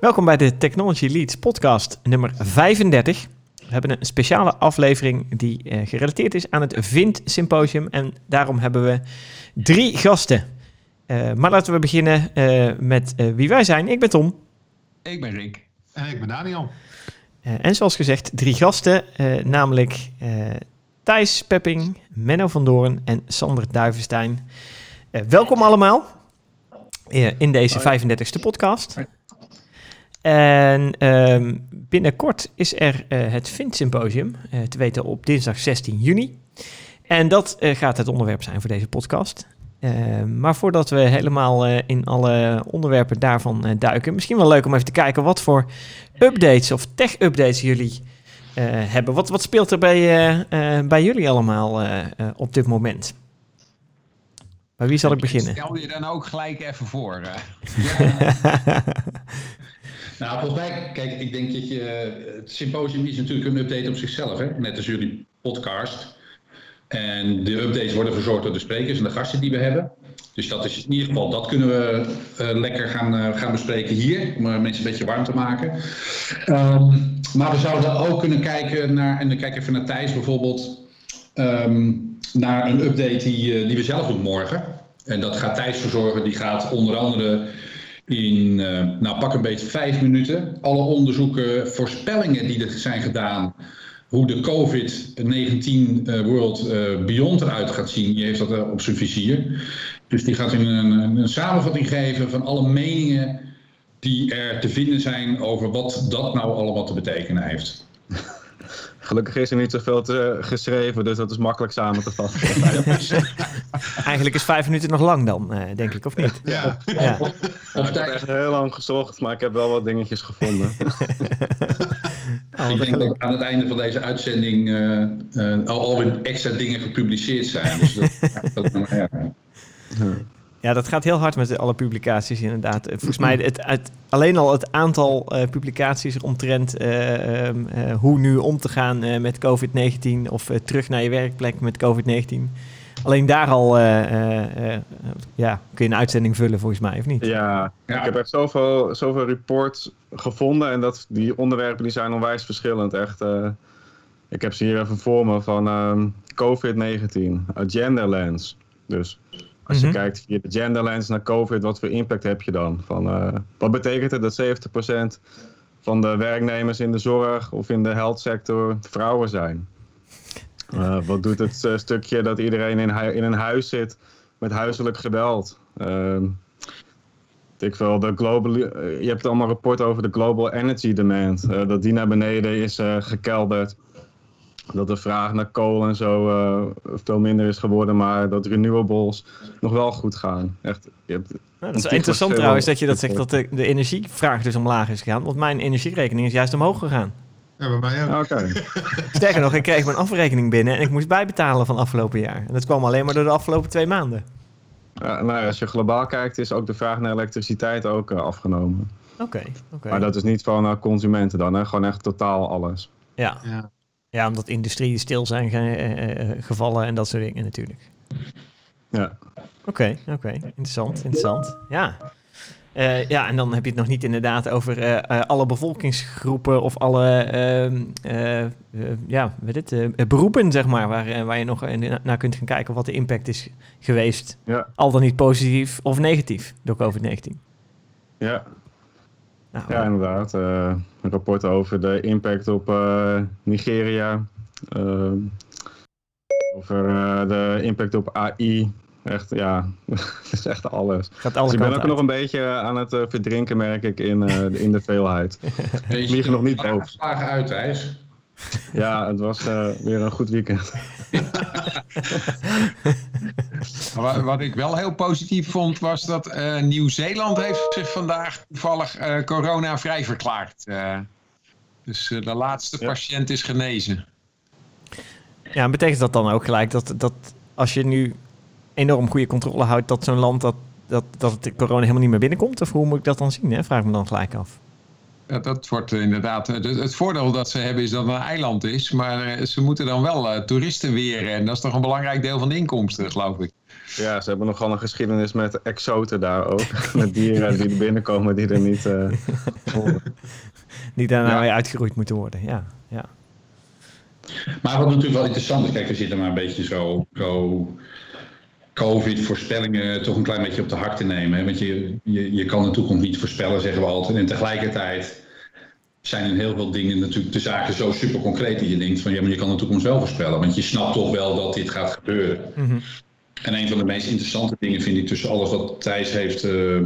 Welkom bij de Technology Leads podcast nummer 35. We hebben een speciale aflevering die uh, gerelateerd is aan het Vint Symposium. En daarom hebben we drie gasten. Uh, maar laten we beginnen uh, met wie wij zijn. Ik ben Tom. Ik ben Rick. En ik ben Daniel. en zoals gezegd, drie gasten. namelijk Thijs Pepping, Menno van Doorn en Sander Duivenstein. welkom allemaal in deze 35e podcast. En um, binnenkort is er uh, het Vint Symposium, uh, te weten op dinsdag 16 juni. En dat uh, gaat het onderwerp zijn voor deze podcast. Ehm, maar voordat we helemaal in alle onderwerpen daarvan duiken, misschien wel leuk om even te kijken wat voor updates of tech-updates jullie hebben. Wat, wat speelt er bij, bij jullie allemaal op dit moment? Bij wie zal ik beginnen? Stel je dan ook gelijk even voor. Nou, volgens mij, kijk, ik denk dat je. Het symposium is natuurlijk een update op zichzelf, hè? net als jullie podcast. En de updates worden verzorgd door de sprekers en de gasten die we hebben. Dus dat is in ieder geval, dat kunnen we uh, lekker gaan, uh, gaan bespreken hier, om mensen een beetje warm te maken. Um, maar we zouden ook kunnen kijken naar, en dan kijk even naar Thijs bijvoorbeeld, um, naar een update die, die we zelf doen morgen. En dat gaat Thijs verzorgen, die gaat onder andere in, uh, nou pak een beetje vijf minuten, alle onderzoeken, voorspellingen die er zijn gedaan, hoe de COVID-19 uh, World Beyond eruit gaat zien. Die heeft dat op zijn vizier. Dus die gaat in een, een, samenvatting geven van alle meningen die er te vinden zijn over wat dat nou allemaal te betekenen heeft. Gelukkig is er niet zoveel te, geschreven, dus dat is makkelijk samen te vatten. Eigenlijk is vijf minuten nog lang dan, uh, denk ik, of niet? Ja. ja. ik heb echt heel lang gezocht, maar ik heb wel wat dingetjes gevonden. oh, ik denk dat aan het einde van deze uitzending uh, uh, al alweer extra dingen gepubliceerd zijn. Dus dat, dat, ja. Ja, dat gaat heel hard met alle publicaties inderdaad. Volgens mij het, het alleen al het aantal uh, publicaties omtrent uh, um, uh, hoe nu om te gaan met COVID-19 of terug naar je werkplek met COVID-19. Alleen daar al ja, kun je een uitzending vullen volgens mij, of niet? Ja, ja. ik heb echt zoveel, zoveel reports gevonden en dat, die onderwerpen die zijn onwijs verschillend. Echt, ik heb ze hier even voor me van um, COVID-19, Agenda Lens. Dus als je mm -hmm. kijkt via de gender lens naar COVID, wat voor impact heb je dan? Van, uh, wat betekent het dat 70% van de werknemers in de zorg of in de health sector vrouwen zijn? Uh, wat doet het uh, stukje dat iedereen in, in, een huis zit met huiselijk geweld? ik wil de global, je hebt allemaal rapport over de global energy demand. dat die naar beneden is gekelderd dat de vraag naar kool en zo uh, veel minder is geworden, maar dat renewables nog wel goed gaan. Echt, je hebt dat is interessant trouwens dat je dat zegt, dat de, de energievraag dus omlaag is gegaan, want mijn energierekening is juist omhoog gegaan. Ja, bij mij ook. Okay. Sterker nog, ik kreeg mijn afrekening binnen en ik moest bijbetalen van afgelopen jaar. En dat kwam alleen maar door de afgelopen twee maanden. Ja, nou, als je globaal kijkt, is ook de vraag naar elektriciteit ook uh, afgenomen. Oké. Okay, okay. Maar dat is niet van uh, consumenten dan, hè? gewoon echt totaal alles. Ja. ja. Ja, omdat industrie stil zijn ge uh, gevallen en dat soort dingen natuurlijk. Ja. Oké, okay, oké. Okay. Interessant, interessant. Ja. Uh, ja, en dan heb je het nog niet inderdaad over uh, alle bevolkingsgroepen of alle ja, weet het, beroepen, zeg maar, waar, waar je nog naar kunt gaan kijken wat de impact is geweest. Ja. Al dan niet positief of negatief door COVID-19. Ja, nou, ja, inderdaad. Uh, een rapport over de impact op uh, Nigeria. Uh, over de impact op AI. Echt, ja, dat is echt alles. Gaat dus ik ben ook uit. nog een beetje aan het verdrinken, merk ik, in, in de veelheid. ik vlieg nog niet boven. Slagen uit, Thijs. Ja, het was weer een goed weekend. wat, wat ik wel heel positief vond was dat uh, Nieuw-Zeeland heeft zich vandaag toevallig uh, corona-vrij verklaard. Uh, dus de laatste ja. patiënt is genezen. Ja, betekent dat dan ook gelijk dat, dat als je nu enorm goede controle houdt, dat zo'n land dat, dat, dat het corona helemaal niet meer binnenkomt? Of hoe moet ik dat dan zien? Hè? Vraag me dan gelijk af. Dat, dat wordt inderdaad. Het, het, voordeel dat ze hebben is dat het een eiland is. Maar ze moeten dan wel toeristen weren. En dat is toch een belangrijk deel van de inkomsten, geloof ik. Ja, ze hebben nogal een geschiedenis met exoten daar ook. met dieren die er binnenkomen die er niet uh, Die daarna ja. uitgeroeid moeten worden, ja. ja. Maar wat natuurlijk wel interessant is, kijk, we zitten maar een beetje zo, zo COVID-voorspellingen toch een klein beetje op de hak te nemen. Hè? Want je, je, je kan de toekomst niet voorspellen, zeggen we altijd. En tegelijkertijd zijn in heel veel dingen natuurlijk de zaken zo super concreet dat je denkt van ja, maar je kan de toekomst wel voorspellen. Want je snapt toch wel dat dit gaat gebeuren. Mm en een van de meest interessante dingen vind ik tussen alles wat Thijs heeft uh,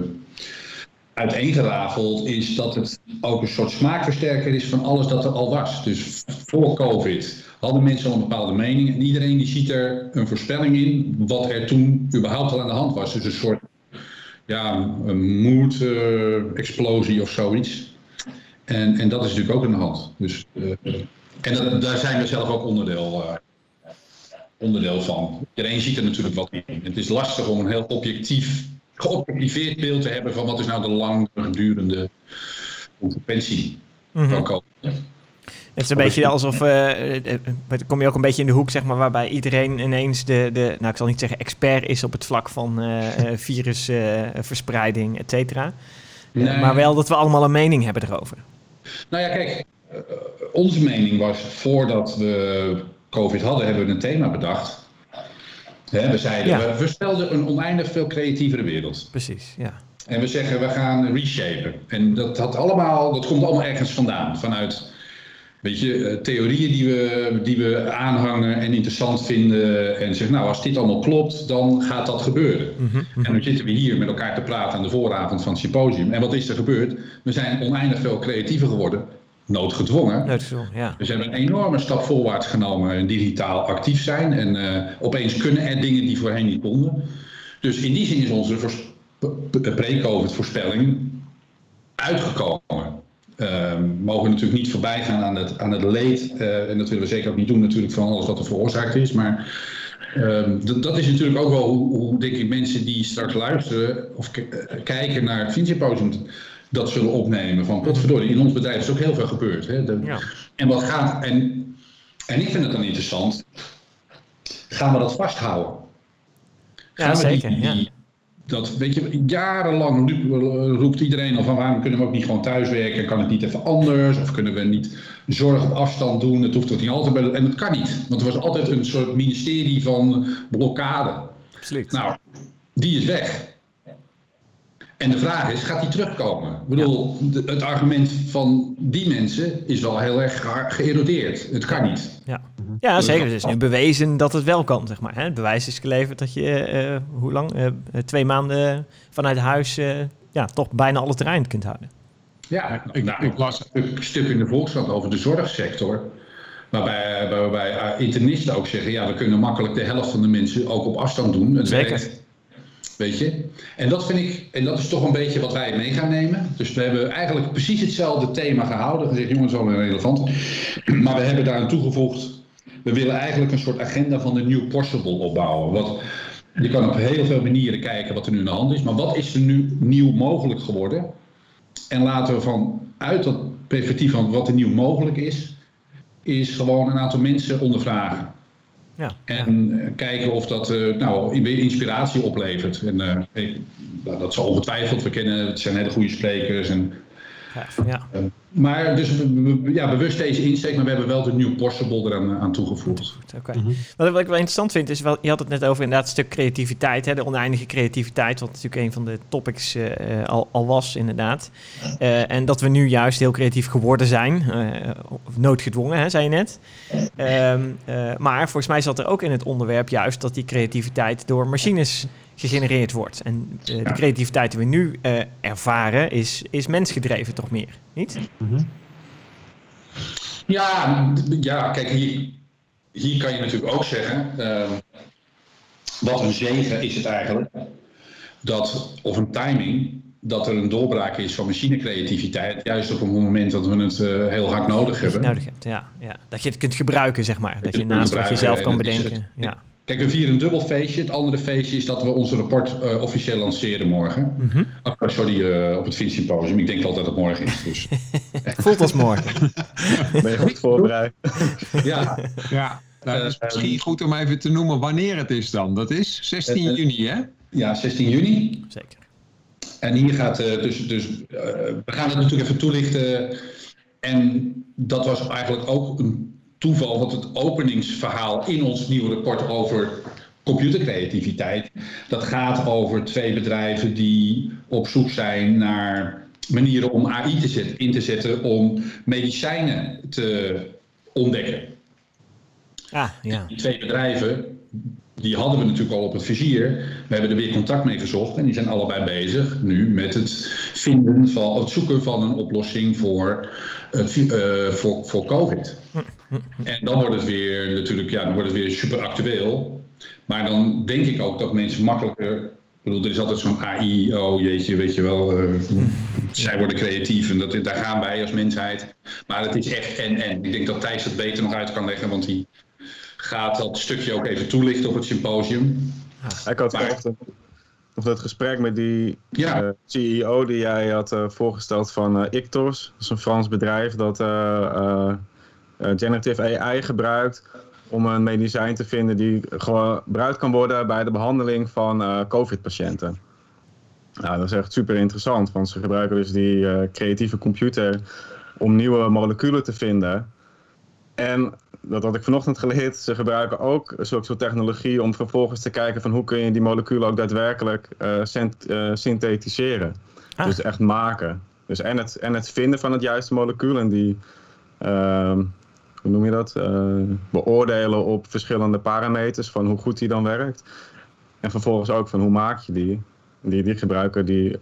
uiteengerafeld, is dat het ook een soort smaakversterker is van alles dat er al was. Dus voor COVID hadden mensen al een bepaalde mening en iedereen die ziet er een voorspelling in wat er toen überhaupt al aan de hand was. Dus een soort ja, een moed-explosie of zoiets. En, en dat is natuurlijk ook aan de hand. Dus, uh, en dat, daar zijn we zelf ook onderdeel uh, onderdeel van. Iedereen ziet er natuurlijk wat in. Het is lastig om een heel objectief, geobjectiveerd beeld te hebben van wat is nou de langdurende consequentie mm van COVID. Het is een beetje alsof, uh, kom je ook een beetje in de hoek, zeg maar, waarbij iedereen ineens de, de nou ik zal niet zeggen expert is op het vlak van uh, virusverspreiding, et cetera. Nee. maar wel dat we allemaal een mening hebben erover. Nou ja, kijk, onze mening was voordat we COVID hadden, hebben we een thema bedacht. we zeiden, we voorspelden een oneindig veel creatievere wereld. Precies, ja. En we zeggen, we gaan reshapen. En dat, had allemaal, dat komt allemaal ergens vandaan. Vanuit weet je, eh, theorieën die we, die we aanhangen en interessant vinden. En zeggen, nou, als dit allemaal klopt, dan gaat dat gebeuren. Mhm, mhm. En dan zitten we hier met elkaar te praten aan de vooravond van het symposium. En wat is er gebeurd? We zijn oneindig veel creatiever geworden noodgedwongen. Noodgedwongen, ja. Dus we hebben een enorme stap voorwaarts genomen en digitaal actief zijn. En uh, opeens kunnen er dingen die voorheen niet konden. Dus in die zin is onze pre-COVID voorspelling uitgekomen. Uh, mogen we natuurlijk niet voorbij gaan aan het, aan het leed. Uh, en dat willen we zeker ook niet doen natuurlijk van alles wat er veroorzaakt is. Maar ehm, dat is natuurlijk ook wel hoe, hoe, denk ik mensen die straks luisteren of kijken naar het Finsymposium dat zullen opnemen. Van potverdorie, in ons bedrijf is ook heel veel gebeurd. Hè? ja. En wat gaat, en, en ik vind het dan interessant, gaan we dat vasthouden? Gaan ja, zeker. Die, ja. Dat, weet je, jarenlang roept iedereen al van waarom kunnen we ook niet gewoon thuiswerken? Kan het niet even anders? Of kunnen we niet zorg op afstand doen? Het hoeft toch niet altijd bij. En dat kan niet, want er was altijd een soort ministerie van blokkade. Absoluut. Nou, die is weg. En de vraag is, gaat die terugkomen? Ik bedoel, het argument van die mensen is wel heel erg geërodeerd. Het kan niet. Ja, ja zeker. Het is nu bewezen dat het wel kan, zeg maar. Het bewijs is geleverd dat je, uh, hoe lang? Uh, twee maanden vanuit huis uh, ja, toch bijna alle terrein kunt houden. Ja, ik, nou, ik las een stuk in de Volkskrant over de zorgsector. Waarbij, waarbij internisten ook zeggen, ja, we kunnen makkelijk de helft van de mensen ook op afstand doen. Het Zeker. Werkt Weet je? En dat vind ik, en dat is toch een beetje wat wij mee gaan nemen. Dus we hebben eigenlijk precies hetzelfde thema gehouden. Gezegd, jongens, wel relevant. Maar we hebben daar aan toegevoegd. We willen eigenlijk een soort agenda van de New Possible opbouwen. Wat, je kan op heel veel manieren kijken wat er nu aan de hand is. Maar wat is er nu nieuw mogelijk geworden? En laten we vanuit dat perspectief van wat er nieuw mogelijk is, is gewoon een aantal mensen ondervragen. Ja, en eh, kijken of dat uh, nou, weer inspiratie oplevert. En, uh, dat zal ongetwijfeld. We kennen, het zijn hele goede sprekers. En, ja. Maar dus ja, bewust deze insteek, maar we hebben wel de New Possible eraan aan toegevoegd. Oké. Mhm. Wat, ik wel interessant vind, is wel, je had het net over inderdaad een stuk creativiteit, hè, de oneindige creativiteit, wat natuurlijk een van de topics uh, al, al, was, inderdaad. Uh, en dat we nu juist heel creatief geworden zijn, uh, noodgedwongen, hè, zei je net. Um, maar volgens mij zat er ook in het onderwerp juist dat die creativiteit door machines gegenereerd wordt. En uh, de creativiteit die we nu uh, ervaren is, is mensgedreven toch meer, niet? Mm -hmm. Ja, ja, kijk, hier, hier kan je natuurlijk ook zeggen, uh, wat een zegen is het eigenlijk, dat, of een timing, dat er een doorbraak is van machinecreativiteit, juist op een moment dat we het uh, heel hard nodig hebben. Nodig hebt, ja, ja. Dat je het kunt gebruiken, zeg maar. Dat je naast wat je zelf kan bedenken. ja Kijk, we vieren een dubbel feestje. Het andere feestje is dat we ons rapport uh, officieel lanceren morgen. Mhm. Oh, sorry, uh, op het Vint Symposium. Ik denk altijd dat het morgen is. Dus. Voelt als morgen. ben je goed voorbereid? ja. ja. Nou, dat is misschien goed om even te noemen wanneer het is dan. Dat is 16 juni, hè? Ja, 16 juni. Zeker. En hier gaat uh, dus, dus uh, we gaan het natuurlijk even toelichten. En dat was eigenlijk ook een toeval dat het openingsverhaal in ons nieuwe rapport over computercreativiteit, dat gaat over twee bedrijven die op zoek zijn naar manieren om AI te zetten, in te zetten om medicijnen te ontdekken. Ah, ja. Die twee bedrijven, die hadden we natuurlijk al op het vizier. We hebben er weer contact mee gezocht en die zijn allebei bezig nu met het vinden van het zoeken van een oplossing voor, uh, voor, voor COVID. En dan wordt het weer natuurlijk, ja, dan wordt het weer super actueel. Maar dan denk ik ook dat mensen makkelijker. Ik bedoel, er is altijd zo'n AI, oh jeetje, weet je wel. Uh, zij worden creatief en dat, daar gaan wij als mensheid. Maar het is echt en en. Ik denk dat Thijs het beter nog uit kan leggen, want die gaat dat stukje ook even toelichten op het symposium. Ik had maar, of dat gesprek met die ja. uh, CEO die jij had uh, voorgesteld van Ictos. Dat is een Frans bedrijf dat generative AI gebruikt om een medicijn te vinden die gebruikt kan worden bij de behandeling van COVID-patiënten. Nou, dat is echt super interessant, want ze gebruiken dus die creatieve computer om nieuwe moleculen te vinden. En dat had ik vanochtend geleerd. Ze gebruiken ook zulke soort technologie om vervolgens te kijken van hoe kun je die moleculen ook daadwerkelijk uh, uh, synthetiseren. Ah. Dus echt maken. Dus en het, en het vinden van het juiste molecuul en die, uh, hoe noem je dat, uh, beoordelen op verschillende parameters van hoe goed die dan werkt. En vervolgens ook van hoe maak je die. Die, die gebruiken die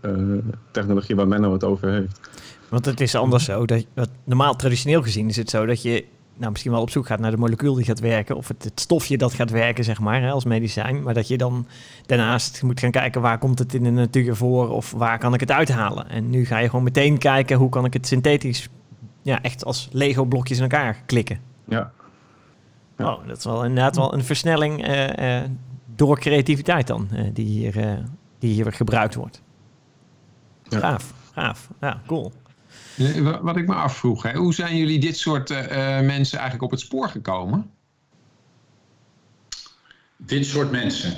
technologie waar Menno het over heeft. Want het is anders zo. Dat, normaal, traditioneel gezien is het zo dat je nou, misschien wel op zoek gaat naar de molecuul die gaat werken, of het, het stofje dat gaat werken, zeg maar, hè, als medicijn. Maar dat je dan daarnaast moet gaan kijken waar komt het in de natuur voor of waar kan ik het uithalen. En nu ga je gewoon meteen kijken hoe kan ik het synthetisch, ja, echt als Lego-blokjes in elkaar klikken. Ja. ja. Oh, dat is wel inderdaad wel een versnelling uh, uh, door creativiteit dan, uh, die, hier, die hier gebruikt wordt. Ja. Gaaf, gaaf. Ja, cool. Wat ik me afvroeg, hè, hoe zijn jullie dit soort uh, mensen eigenlijk op het spoor gekomen? Dit soort mensen?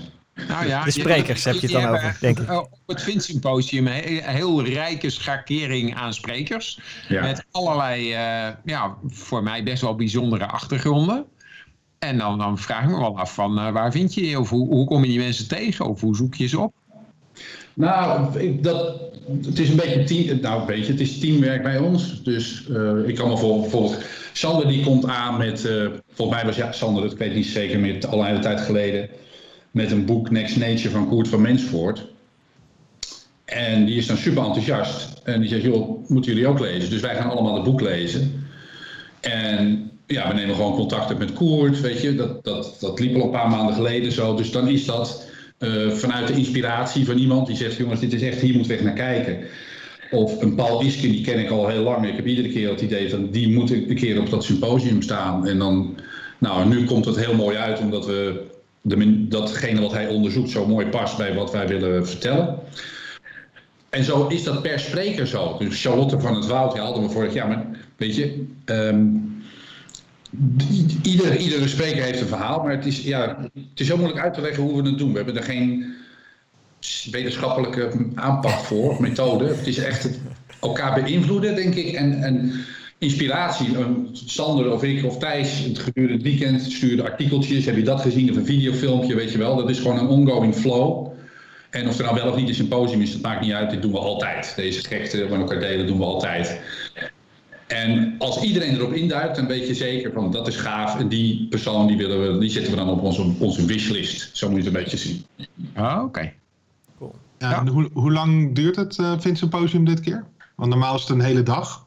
Nou ja, de sprekers heb je het dan over, denk ik. Op het Vinsymposium een heel rijke schakering aan sprekers. Ja. Met allerlei, uh, ja, voor mij best wel bijzondere achtergronden. En dan, dan vraag ik me wel af van uh, waar vind je die? Of hoe, hoe kom je die mensen tegen? Of hoe zoek je ze op? Nou, ik, dat, het is een beetje, team, nou, een beetje het is teamwerk bij ons. Dus uh, ik kan me bijvoorbeeld, Sander die komt aan met, uh, volgens mij was ja, Sander, dat ik weet niet zeker meer, al een hele tijd geleden, met een boek Next Nature van Koert van Mensvoort. En die is dan super enthousiast. En die zegt, joh, moeten jullie ook lezen? Dus wij gaan allemaal het boek lezen. En ja, we nemen gewoon contact met Koert, weet je. Dat, dat, dat liep al een paar maanden geleden zo. Dus dan is dat uh, vanuit de inspiratie van iemand die zegt: jongens, dit is echt, hier moet weg naar kijken. Of een Paul Isken, die ken ik al heel lang. Ik heb iedere keer het idee van die moet een keer op dat symposium staan. En dan, nou, nu komt het heel mooi uit, omdat we de, datgene wat hij onderzoekt zo mooi past bij wat wij willen vertellen. En zo is dat per spreker zo. Dus Charlotte van het Woud, hadden we vorig jaar. Maar weet je, um, Ieder, iedere spreker heeft een verhaal, maar het is, ja, het is heel moeilijk uit te leggen hoe we het doen. We hebben er geen wetenschappelijke aanpak voor, methode. Het is echt het elkaar beïnvloeden, denk ik. En, en inspiratie. Sander of ik of Thijs, het gedurende het weekend stuurde artikeltjes. Heb je dat gezien of een videofilmpje, weet je wel. Dat is gewoon een ongoing flow. En of er nou wel of niet een symposium is, dat maakt niet uit. Dit doen we altijd. Deze gekte met elkaar delen doen we altijd. En als iedereen erop induikt, dan weet je zeker van dat is gaaf. En die persoon die willen we, die zetten we dan op onze, onze wishlist. Zo moet je het een beetje zien. Ah, oké. Okay. Cool. Ja, ja. Hoe, hoe lang duurt het uh, Symposium dit keer? Want normaal is het een hele dag.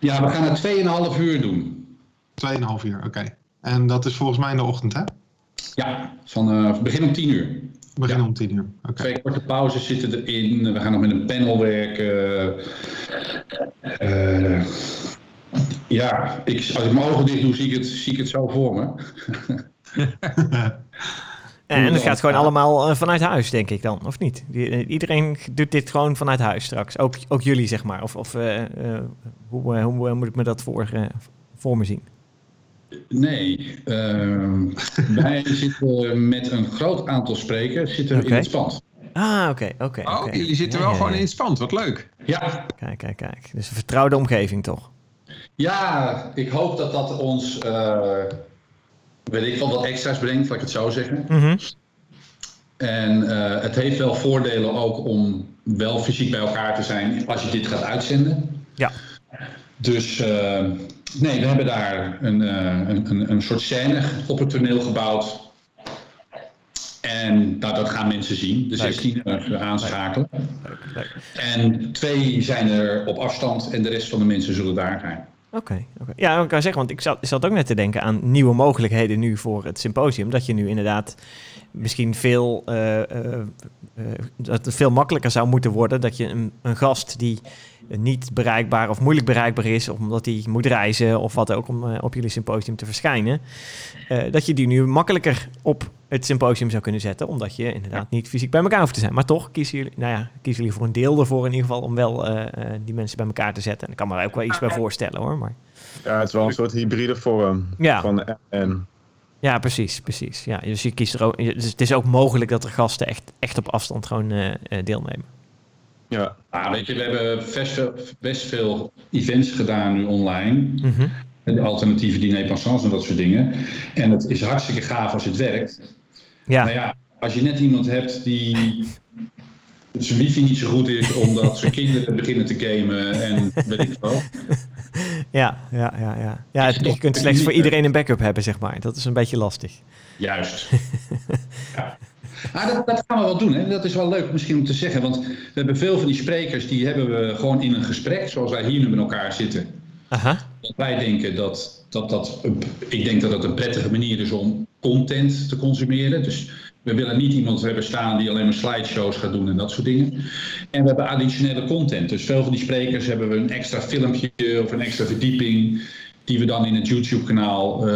Ja, we gaan het 2,5 uur doen. 2,5 uur, oké. En dat is volgens mij in de ochtend, hè? Ja, van uh, begin om 10 uur. Begin ja. om 10 uur. Okay. Twee korte pauzes zitten erin. We gaan nog met een panel werken. Uh, ja, ik, als ik mijn ogen dicht doe, zie ik het, zie ik het zo voor me. En het gaat gewoon allemaal eh, vanuit huis, denk ik dan, of niet? Die- eh, Iedereen doet dit gewoon vanuit huis straks. Ook, ook jullie, zeg maar. Of, of eh, eh, hoe, hoe moet ik me dat voor, voor me zien? Nee, ehm, wij zitten met een groot aantal sprekers zitten in het spand. Ah, oké, oké. Oh, jullie zitten Ja, wel ja, gewoon ja. in het spand. Wat leuk. Ja, Kijk, kijk, kijk. Dus een vertrouwde omgeving, toch? ja, ik hoop dat dat ons, eh, weet ik wel, wat extra's brengt, laat ik het zo zeggen. Mhm. En eh, het heeft wel voordelen ook om wel fysiek bij elkaar te zijn als je dit gaat uitzenden. Ja. Dus eh, nee, we hebben daar een, eh, een, een, een soort scène op het toneel gebouwd. En nou, dat gaan mensen zien. De Leuk. 16 er aanschakelen. Leuk, leuk. En twee zijn er op afstand en de rest van de mensen zullen daar zijn. Oké. Ja, ik kan zeggen, want ik zat, zat ook net te denken aan nieuwe mogelijkheden nu voor het symposium. Dat je nu inderdaad misschien veel, eh, eh, eh, dat het veel makkelijker zou moeten worden. Dat je een, een gast die niet bereikbaar of moeilijk bereikbaar is, omdat hij moet reizen of wat ook om eh, op jullie symposium te verschijnen. eh, dat je die nu makkelijker op het symposium zou kunnen zetten, omdat je inderdaad niet fysiek bij elkaar hoeft te zijn. Maar toch kiezen jullie, nou ja, kiezen jullie voor een deel ervoor in ieder geval om wel eh, eh, die mensen bij elkaar te zetten. En ik kan me er ook wel iets bij voorstellen hoor. Maar Ja, het is wel een soort hybride vorm Ja. van en. ja, precies, precies. Ja, dus je kiest er ook. Dus het is ook mogelijk dat er gasten echt, echt op afstand gewoon eh, eh, deelnemen. Ja, Ah, weet je, we hebben best veel, best veel events gedaan nu online. Mhm. De alternatieve diner passants en dat soort dingen. En het is hartstikke gaaf als het werkt. Ja, Maar ja, als je net iemand hebt die zijn wifi niet zo goed is omdat zijn kinderen beginnen te gamen en weet ik wel. ja, ja, ja. ja. ja het- je kunt slechts voor iedereen een backup hebben, zeg maar. Dat is een beetje lastig. Juist. ja. Ah, dat, dat gaan we wel doen. Hè. Dat is wel leuk misschien om te zeggen. Want we hebben veel van die sprekers, die hebben we gewoon in een gesprek, zoals wij hier nu met elkaar zitten. Aha. Want wij denken dat dat, dat een- ik denk dat dat een prettige manier is om content te consumeren. Dus we willen niet iemand hebben staan die alleen maar slideshows gaat doen en dat soort dingen. En we hebben additionele content. Dus veel van die sprekers hebben we een extra filmpje of een extra verdieping die we dan in het YouTube kanaal eh,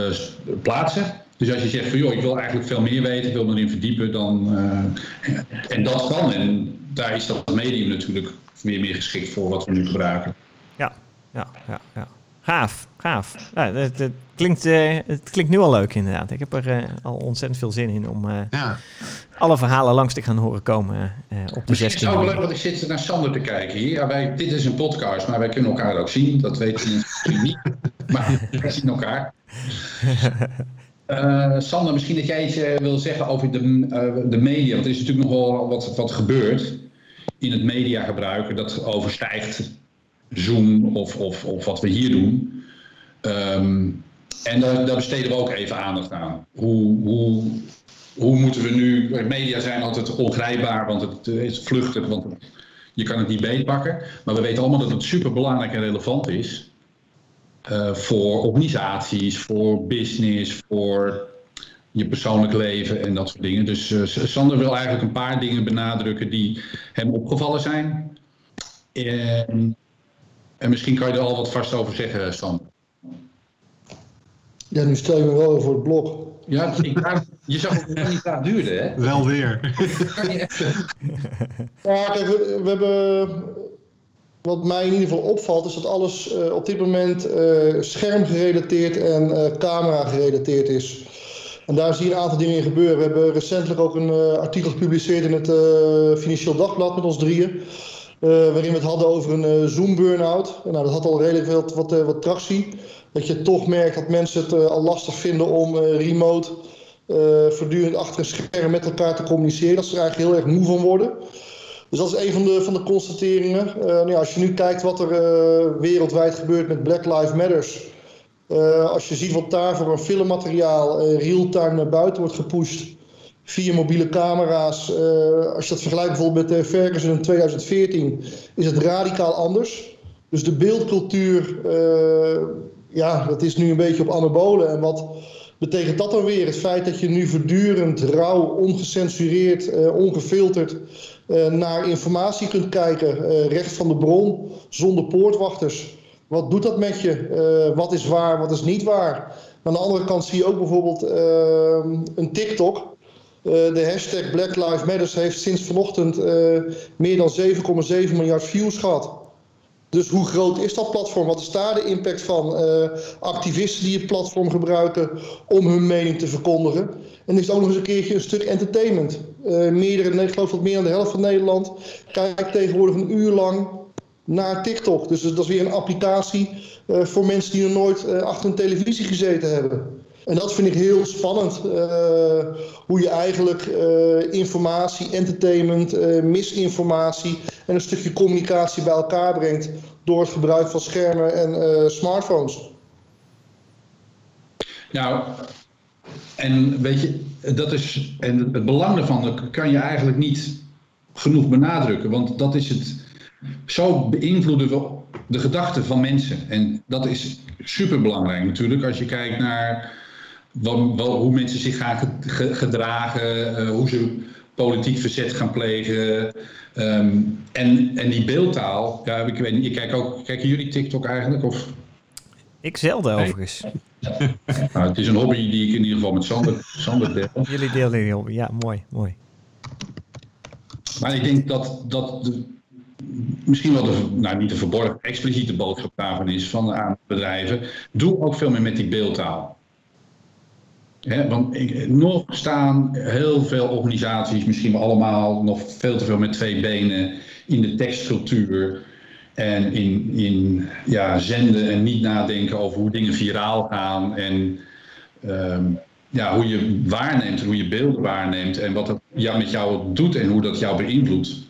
plaatsen. Dus als je zegt van joh, ik wil eigenlijk veel meer weten, ik wil me erin verdiepen, dan eh, en dat kan. En daar is dat medium natuurlijk weer meer geschikt voor wat we nu gebruiken. Ja, ja, ja, ja. Gaaf, gaaf. Ja, het, het klinkt, eh, het klinkt nu al leuk, inderdaad. Ik heb er eh, al ontzettend veel zin in om eh, Ja, alle verhalen langs te gaan horen komen eh, op de Misschien is 16 het ook wel leuk, want ik zit naar Sander te kijken hier. Ja, wij, dit is een podcast, maar wij kunnen elkaar ook zien. Dat weten misschien niet. Maar wij zien elkaar. Eh, Sander, misschien dat jij iets eh, wil zeggen over de, eh, de media. Want er is natuurlijk nog wel wat, wat gebeurd in het mediagebruik. Dat overstijgt Zoom of, of, of wat we hier doen. Ehm, en daar, daar besteden we ook even aandacht aan. Hoe, hoe, hoe moeten we nu. Media zijn altijd ongrijpbaar, want het is vluchtig, want je kan het niet beetpakken. Maar we weten allemaal dat het super belangrijk en relevant is. Eh, voor organisaties, voor business, voor je persoonlijk leven en dat soort dingen. Dus eh, Sander wil eigenlijk een paar dingen benadrukken die hem opgevallen zijn. En, en misschien kan je er al wat vast over zeggen, Sander. Ja, nu stel je me wel voor het blok. Ja, ik, je zag het niet laat duurde, hè? wel weer. Ja, kijk, we, we hebben. Wat mij in ieder geval opvalt, is dat alles eh, op dit moment eh schermgerelateerd en eh, camera gerelateerd is. En daar zie je een aantal dingen in gebeuren. We hebben recentelijk ook een artikel gepubliceerd in het Financieel Dagblad met ons drieën. waarin we het hadden over een Zoom-burn-out. Nou, dat had al redelijk wat, wat, wat tractie. Dat je toch merkt dat mensen het al lastig vinden om remote voortdurend achter een scherm met elkaar te communiceren. Dat ze er eigenlijk heel erg moe van worden. Dus dat is een van de, van de constateringen. Eh, nou ja, als je nu kijkt wat er eh, wereldwijd gebeurt met Black Lives Matters. eh, als je ziet wat daar voor een filmmateriaal real-time naar buiten wordt gepusht. Via mobiele camera's. als je dat vergelijkt bijvoorbeeld met Ferguson in 2014. Is het radicaal anders. Dus de beeldcultuur. ja, dat is nu een beetje op anabolen. En wat betekent dat dan weer? Het feit dat je nu voortdurend rauw, ongecensureerd, eh, ongefilterd eh, naar informatie kunt kijken, eh, recht van de bron, zonder poortwachters. Wat doet dat met je? Wat is waar, wat is niet waar? aan de andere kant zie je ook bijvoorbeeld uh, een TikTok. Uh, de hashtag Black Lives Matter heeft sinds vanochtend uh, meer dan 7,7 miljard views gehad. Dus hoe groot is dat platform? Wat is daar de impact van? Uh, activisten die het platform gebruiken om hun mening te verkondigen. En is het ook nog eens een keertje een stuk entertainment. Uh, meerdere, ik geloof dat meer dan de helft van Nederland kijkt tegenwoordig een uur lang naar TikTok. Dus dat is weer een applicatie uh, voor mensen die nog nooit achter een televisie gezeten hebben. En dat vind ik heel spannend. hoe je eigenlijk informatie, entertainment, misinformatie en een stukje communicatie bij elkaar brengt door het gebruik van schermen en smartphones. Nou, en weet je, dat is, en het belang daarvan kan je eigenlijk niet genoeg benadrukken, want dat is het, zo beïnvloeden we de gedachten van mensen. En dat is superbelangrijk natuurlijk als je kijkt naar wat, hoe mensen zich gaan gedragen, uh, hoe ze politiek verzet gaan plegen. Um, en, en die beeldtaal, ja, ik weet niet, je kijkt ook, kijken jullie TikTok eigenlijk? Of? Ik zelden nee. overigens. nou, het is een hobby die ik in ieder geval met Sander, Sander deel. Jullie delen die hobby, ja, mooi, mooi. Maar ik denk dat, dat de, misschien wel de, nou niet de verborgen, expliciete boodschap daarvan is van aan bedrijven. Doe ook veel meer met die beeldtaal. He, want ik, nog staan heel veel organisaties, misschien wel allemaal, nog veel te veel met twee benen in de tekstcultuur. En in, in ja, zenden en niet nadenken over hoe dingen viraal gaan. En um, ja, hoe je waarneemt en hoe je beelden waarneemt. En wat dat ja, met jou doet en hoe dat jou beïnvloedt.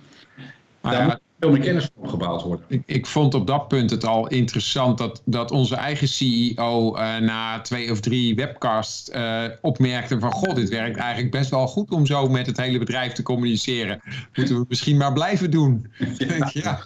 Daar veel meer kennis van gebouwd worden. Ik, ik, vond op dat punt het al interessant dat, dat onze eigen CEO uh, na twee of drie webcasts uh, opmerkte van god, dit werkt eigenlijk best wel goed om zo met het hele bedrijf te communiceren. Moeten we misschien maar blijven doen. Ja. ja.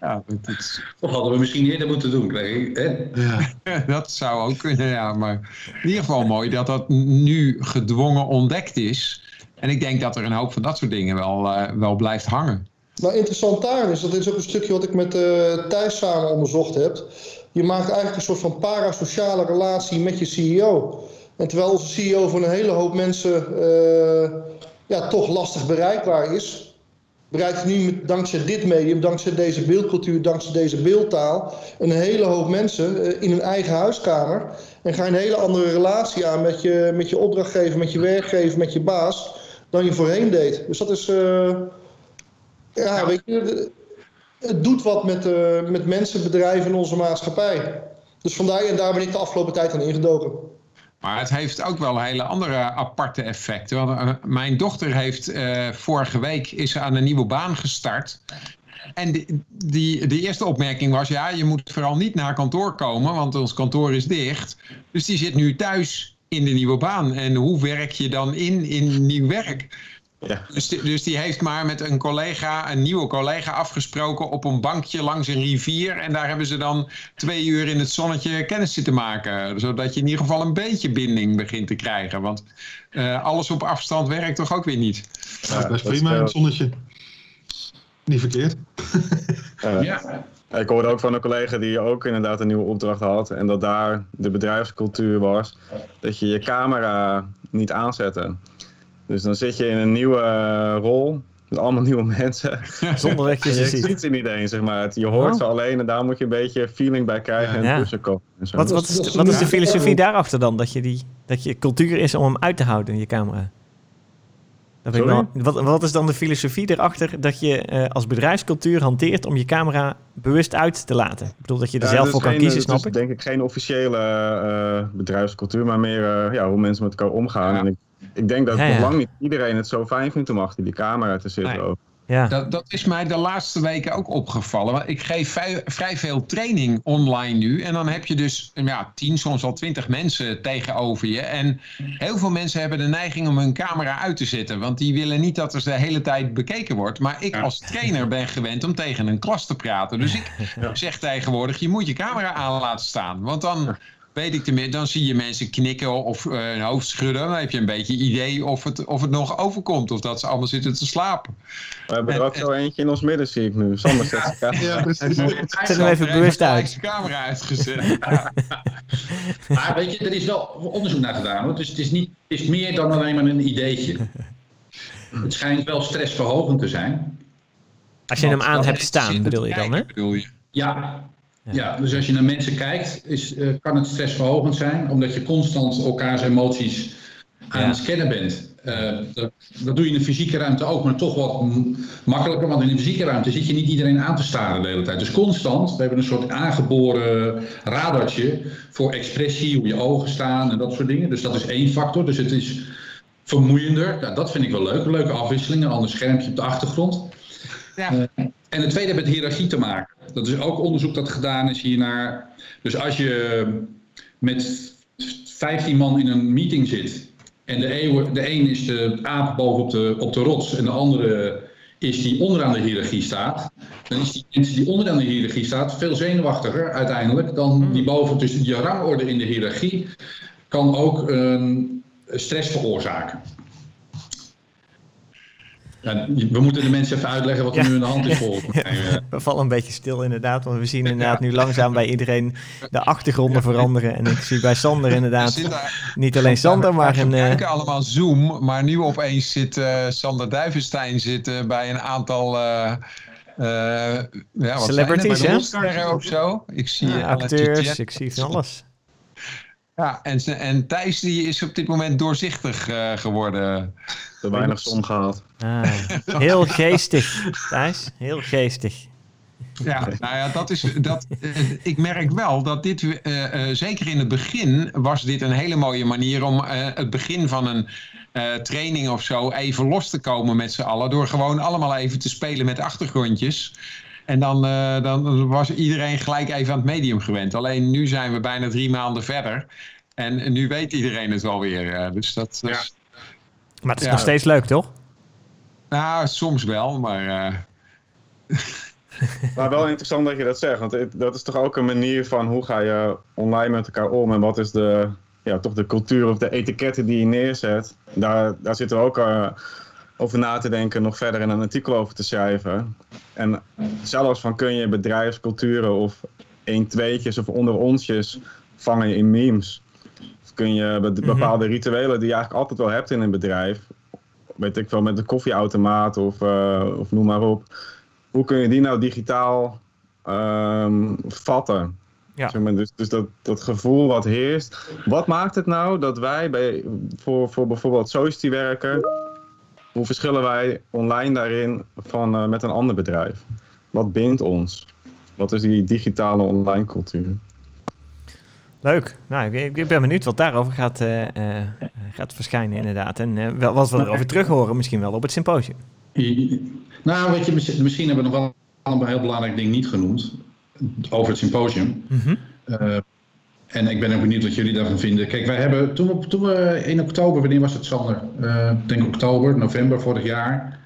Ja, dat is... Of hadden we misschien eerder moeten doen, hè? Ja. dat zou ook kunnen, ja. Maar in ieder geval mooi dat dat nu gedwongen ontdekt is. En ik denk dat er een hoop van dat soort dingen wel, uh, wel blijft hangen. Nou, interessant daar is, dat is ook een stukje wat ik met uh, Thijs samen onderzocht heb. Je maakt eigenlijk een soort van parasociale relatie met je CEO. En terwijl onze CEO voor een hele hoop mensen uh, ja, toch lastig bereikbaar is, bereikt nu dankzij dit medium, dankzij deze beeldcultuur, dankzij deze beeldtaal, een hele hoop mensen uh, in hun eigen huiskamer. En ga een hele andere relatie aan met je, met je opdrachtgever, met je werkgever, met je baas, dan je voorheen deed. Dus dat is ja, weet je, het doet wat met, uh, met mensen, bedrijven in onze maatschappij. Dus vandaar, en daar ben ik de afgelopen tijd aan ingedoken. Maar het heeft ook wel hele andere aparte effecten. Want, uh, mijn dochter heeft uh, vorige week is aan een nieuwe baan gestart. En die, die, de eerste opmerking was, ja, je moet vooral niet naar kantoor komen, want ons kantoor is dicht. Dus die zit nu thuis in de nieuwe baan. En hoe werk je dan in, in nieuw werk? Ja. Dus, die, dus die heeft maar met een collega, een nieuwe collega afgesproken op een bankje langs een rivier. En daar hebben ze dan twee uur in het zonnetje kennis zitten maken. Zodat je in ieder geval een beetje binding begint te krijgen. Want uh, alles op afstand werkt toch ook weer niet. Ja, dat is prima in het zonnetje. Niet verkeerd. Uh, ja. Ik hoorde ook van een collega die ook inderdaad een nieuwe opdracht had. En dat daar de bedrijfscultuur was. Dat je je camera niet aanzette. Dus dan zit je in een nieuwe uh, rol. Met allemaal nieuwe mensen. Zonder dat je ze ziet. Je ziet ze niet eens, zeg maar. Je hoort oh. ze alleen en daar moet je een beetje feeling bij krijgen en ja. tussenkomen. En wat, wat, is, wat is de filosofie daarachter dan? Dat je, die, dat je cultuur is om hem uit te houden in je camera? Dat wel, wat, wat, is dan de filosofie erachter dat je uh, als bedrijfscultuur hanteert om je camera bewust uit te laten? Ik bedoel dat je er ja, zelf voor kan geen, kiezen, snap ik? ik? denk ik geen officiële uh, bedrijfscultuur, maar meer uh, ja, hoe mensen met elkaar omgaan. En ik ik denk dat ja, nog lang niet iedereen het zo fijn vindt om achter die camera te zitten. Nee. Ook. Ja. Dat, dat is mij de laatste weken ook opgevallen. Want ik geef vrij, vrij, veel training online nu. En dan heb je dus ja, tien, soms wel twintig mensen tegenover je. En heel veel mensen hebben de neiging om hun camera uit te zetten. Want die willen niet dat er de hele tijd bekeken wordt. Maar ik als trainer ben gewend om tegen een klas te praten. Dus ik zeg tegenwoordig, je moet je camera aan laten staan. Want dan weet ik tenminste, dan zie je mensen knikken of uh, een hoofd schudden. Dan heb je een beetje idee of het, of het nog overkomt. Of dat ze allemaal zitten te slapen. We hebben er ook zo eentje in ons midden, zie ik nu. Sander zet zich Ja, precies. Zet hem even bewust uit. de camera uitgezet. Maar weet je, er is wel onderzoek naar gedaan. Hoor. Dus het is, niet, het is meer dan alleen maar een ideetje. Het schijnt wel stressverhogend te zijn. Als je hem aan hebt staan, bedoel je dan, hè? Ja, ja. dus als je naar mensen kijkt, is, eh, kan het stressverhogend zijn, omdat je constant elkaars emoties aan het scannen bent. Eh, dat, dat doe je in de fysieke ruimte ook, maar toch wat makkelijker, want in de fysieke ruimte zit je niet iedereen aan te staren de hele tijd. Dus constant, we hebben een soort aangeboren radartje voor expressie, hoe je ogen staan en dat soort dingen. Dus dat is één factor, dus het is vermoeiender. Dat vind ik wel leuk, leuke afwisseling, een ander schermpje op de achtergrond. Ja. Eh, en het tweede heeft met hiërarchie te maken. Dat is ook onderzoek dat gedaan is hiernaar. Dus als je met 15 man in een meeting zit. En de, eeuw, de een is de aap boven op de, op de rots. En de andere is die onderaan de hiërarchie staat. Dan is die mensen die onderaan de hiërarchie staat veel zenuwachtiger uiteindelijk dan die boven. Dus je rangorde in de hiërarchie kan ook stress veroorzaken. Ja, we moeten de mensen even uitleggen wat er Ja. nu aan de hand is volgens mij. Eh, We vallen een beetje stil inderdaad, want we zien inderdaad nu langzaam bij iedereen de achtergronden veranderen. En ik zie bij Sander We inderdaad zitten- niet alleen Sander, maar we een... eh, kijken allemaal Zoom, maar nu opeens zit eh, Sander Duivenstein zitten bij een aantal eh, eh, ja, wat Celebrities, hè? het? Rolsterren of zo. Ik zie acteurs, ik zie van alles. Ja, en, en Thijs die is op dit moment doorzichtig eh, geworden. Te weinig zon gehad. Ah, heel geestig, Thijs. Heel geestig. Ja, nou ja, dat is, dat, eh, ik merk wel dat dit, eh, eh, zeker in het begin, was dit een hele mooie manier om eh, het begin van een eh, training of zo even los te komen met z'n allen. Door gewoon allemaal even te spelen met achtergrondjes. En dan, eh, dan was iedereen gelijk even aan het medium gewend. Alleen nu zijn we bijna drie maanden verder. En nu weet iedereen het alweer. eh, dus dat is, Maar het is Ja. nog steeds leuk, toch? nou, soms wel, maar eh, Maar wel interessant dat je dat zegt, want dat is toch ook een manier van hoe ga je online met elkaar om en wat is de, ja, toch de cultuur of de etiketten die je neerzet. Daar, daar zitten we ook eh, over na te denken, nog verder in een artikel over te schrijven. En zelfs van kun je bedrijfsculturen of 1 tweetjes of onder onsjes vangen in memes. Of kun je be- Mhm. bepaalde rituelen die je eigenlijk altijd wel hebt in een bedrijf, weet ik wel, met een koffieautomaat of, eh, of noem maar op hoe kun je die nou digitaal ehm, vatten? Ja. Zeg maar, dus dus dat, dat gevoel wat heerst. Wat maakt het nou dat wij bij, voor, voor bijvoorbeeld Society werken, hoe verschillen wij online daarin van, eh, met een ander bedrijf? Wat bindt ons? Wat is die digitale online cultuur? Leuk. Nou, ik, ik ben benieuwd wat daarover gaat, eh, eh, gaat verschijnen inderdaad. En eh, wel, wat we erover terug horen misschien wel op het symposium. Nou, weet je, misschien hebben we nog wel een heel belangrijk ding niet genoemd over het symposium. Eh, en ik ben ook benieuwd wat jullie daarvan vinden. Kijk, wij hebben toen we, toen in oktober, wanneer was het Sander? Eh, ik denk oktober, november vorig jaar.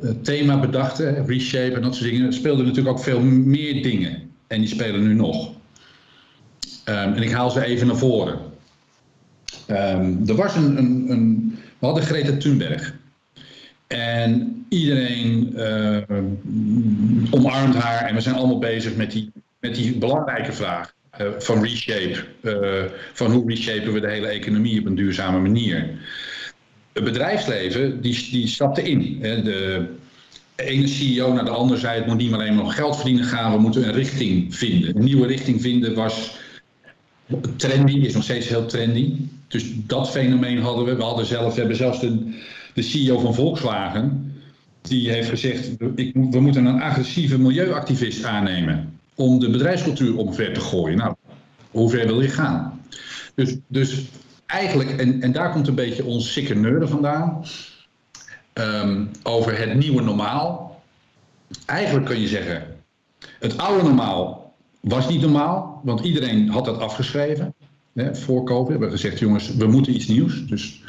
Het thema bedachten, reshape en dat soort dingen. Speelden natuurlijk ook veel meer dingen. En die spelen nu nog. Ehm, en ik haal ze even naar voren. Ehm, er was een, een, een. We hadden Greta Thunberg. En iedereen eh, omarmt haar en we zijn allemaal bezig met die, met die belangrijke vraag eh, van reshape. eh, van hoe reshapen we de hele economie op een duurzame manier. Het bedrijfsleven die, die stapte in. Hè. De ene CEO naar de andere zei het moet niet alleen maar om geld verdienen gaan, we moeten een richting vinden. Een nieuwe richting vinden was trendy, is nog steeds heel trendy. Dus dat fenomeen hadden we. We, hadden zelf, hebben zelfs de, de CEO van Volkswagen, die heeft gezegd, ik, we moeten een agressieve milieuactivist aannemen om de bedrijfscultuur omver te gooien. Nou, hoe ver wil je gaan? Dus, dus eigenlijk, en, en daar komt een beetje ons sikke neuren vandaan, ehm, over het nieuwe normaal. Eigenlijk kun je zeggen, het oude normaal was niet normaal, want iedereen had dat afgeschreven. Hè, voor COVID We hebben gezegd, jongens, we moeten iets nieuws. Dus...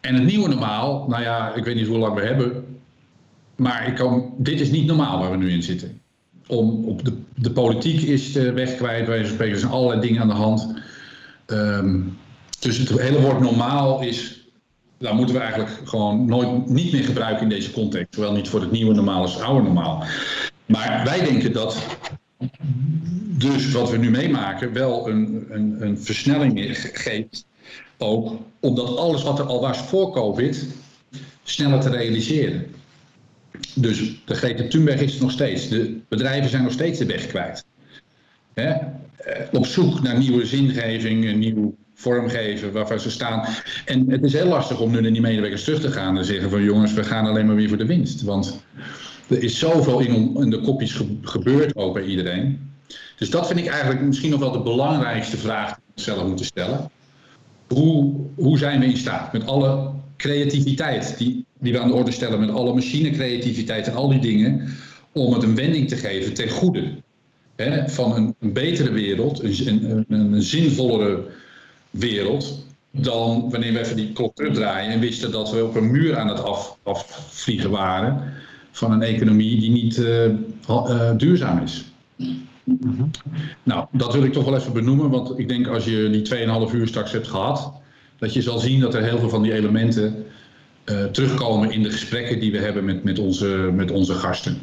En het nieuwe normaal, nou ja, ik weet niet hoe lang we hebben, maar ik kan, dit is niet normaal waar we nu in zitten. Om, op de, de politiek is de weg kwijt, wij spreken, er zijn allerlei dingen aan de hand. Ehm, dus het hele woord normaal is, daar moeten we eigenlijk gewoon nooit niet meer gebruiken in deze context. Zowel niet voor het nieuwe normaal als het oude normaal. Maar wij denken dat dus wat we nu meemaken wel een, een, een versnelling geeft. Ook omdat alles wat er al was voor COVID sneller te realiseren. Dus de Greta Thunberg is nog steeds. De bedrijven zijn nog steeds de weg kwijt. Hè? Eh, op zoek naar nieuwe zingeving, een nieuw vormgeven waarvan ze staan. En het is heel lastig om nu naar die medewerkers terug te gaan en zeggen van jongens, we gaan alleen maar weer voor de winst. Want er is zoveel in, in de kopjes gebeurd ook bij iedereen. Dus dat vind ik eigenlijk misschien nog wel de belangrijkste vraag die we zelf moeten stellen. Hoe, hoe zijn we in staat met alle creativiteit die, die we aan de orde stellen, met alle machinecreativiteit en al die dingen, om het een wending te geven ten goede. Hè, van een, een, betere wereld, een, een, een, zinvollere wereld, dan wanneer we even die klok terugdraaien en wisten dat we op een muur aan het af, afvliegen waren van een economie die niet uh, uh, duurzaam is. Mhm. Nou, dat wil ik toch wel even benoemen, want ik denk als je die 2,5 uur straks hebt gehad, dat je zal zien dat er heel veel van die elementen uh, terugkomen in de gesprekken die we hebben met, met, onze, met onze gasten.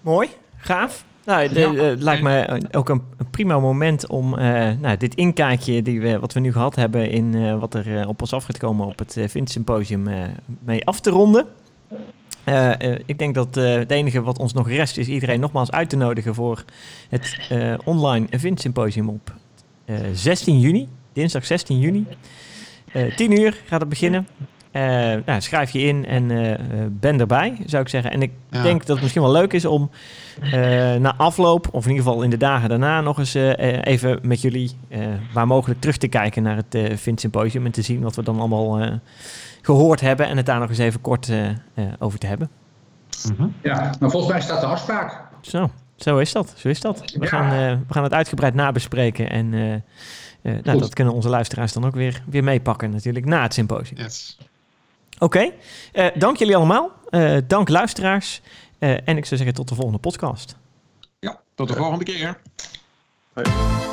Mooi, gaaf. Nou, het ja. lijkt me ook een, een prima moment om uh, nou, dit inkijkje die we, wat we nu gehad hebben in uh, wat er op ons af gaat komen op het Vint Symposium mee af te ronden. Uh, uh, ik denk dat uh, het enige wat ons nog rest is iedereen nogmaals uit te nodigen voor het online Event Symposium op 16 juni, dinsdag 16 juni. 10 uur gaat het beginnen. Nou, schrijf je in en ben erbij, zou ik zeggen. En ik ja. denk dat het misschien wel leuk is om na afloop, of in ieder geval in de dagen daarna, nog eens even met jullie waar mogelijk terug te kijken naar het Event Symposium en te zien wat we dan allemaal gehoord hebben en het daar nog eens even kort uh, uh, over te hebben. -hmm. Ja, maar volgens mij staat de afspraak. Zo, zo is dat. Zo is dat. We, ja. gaan, uh, we gaan het uitgebreid nabespreken en nou, dat kunnen onze luisteraars dan ook weer, weer meepakken natuurlijk na het symposium. Yes. Oké, okay. dank jullie allemaal. dank luisteraars. en ik zou zeggen tot de volgende podcast. Ja, tot de volgende keer. Hoi.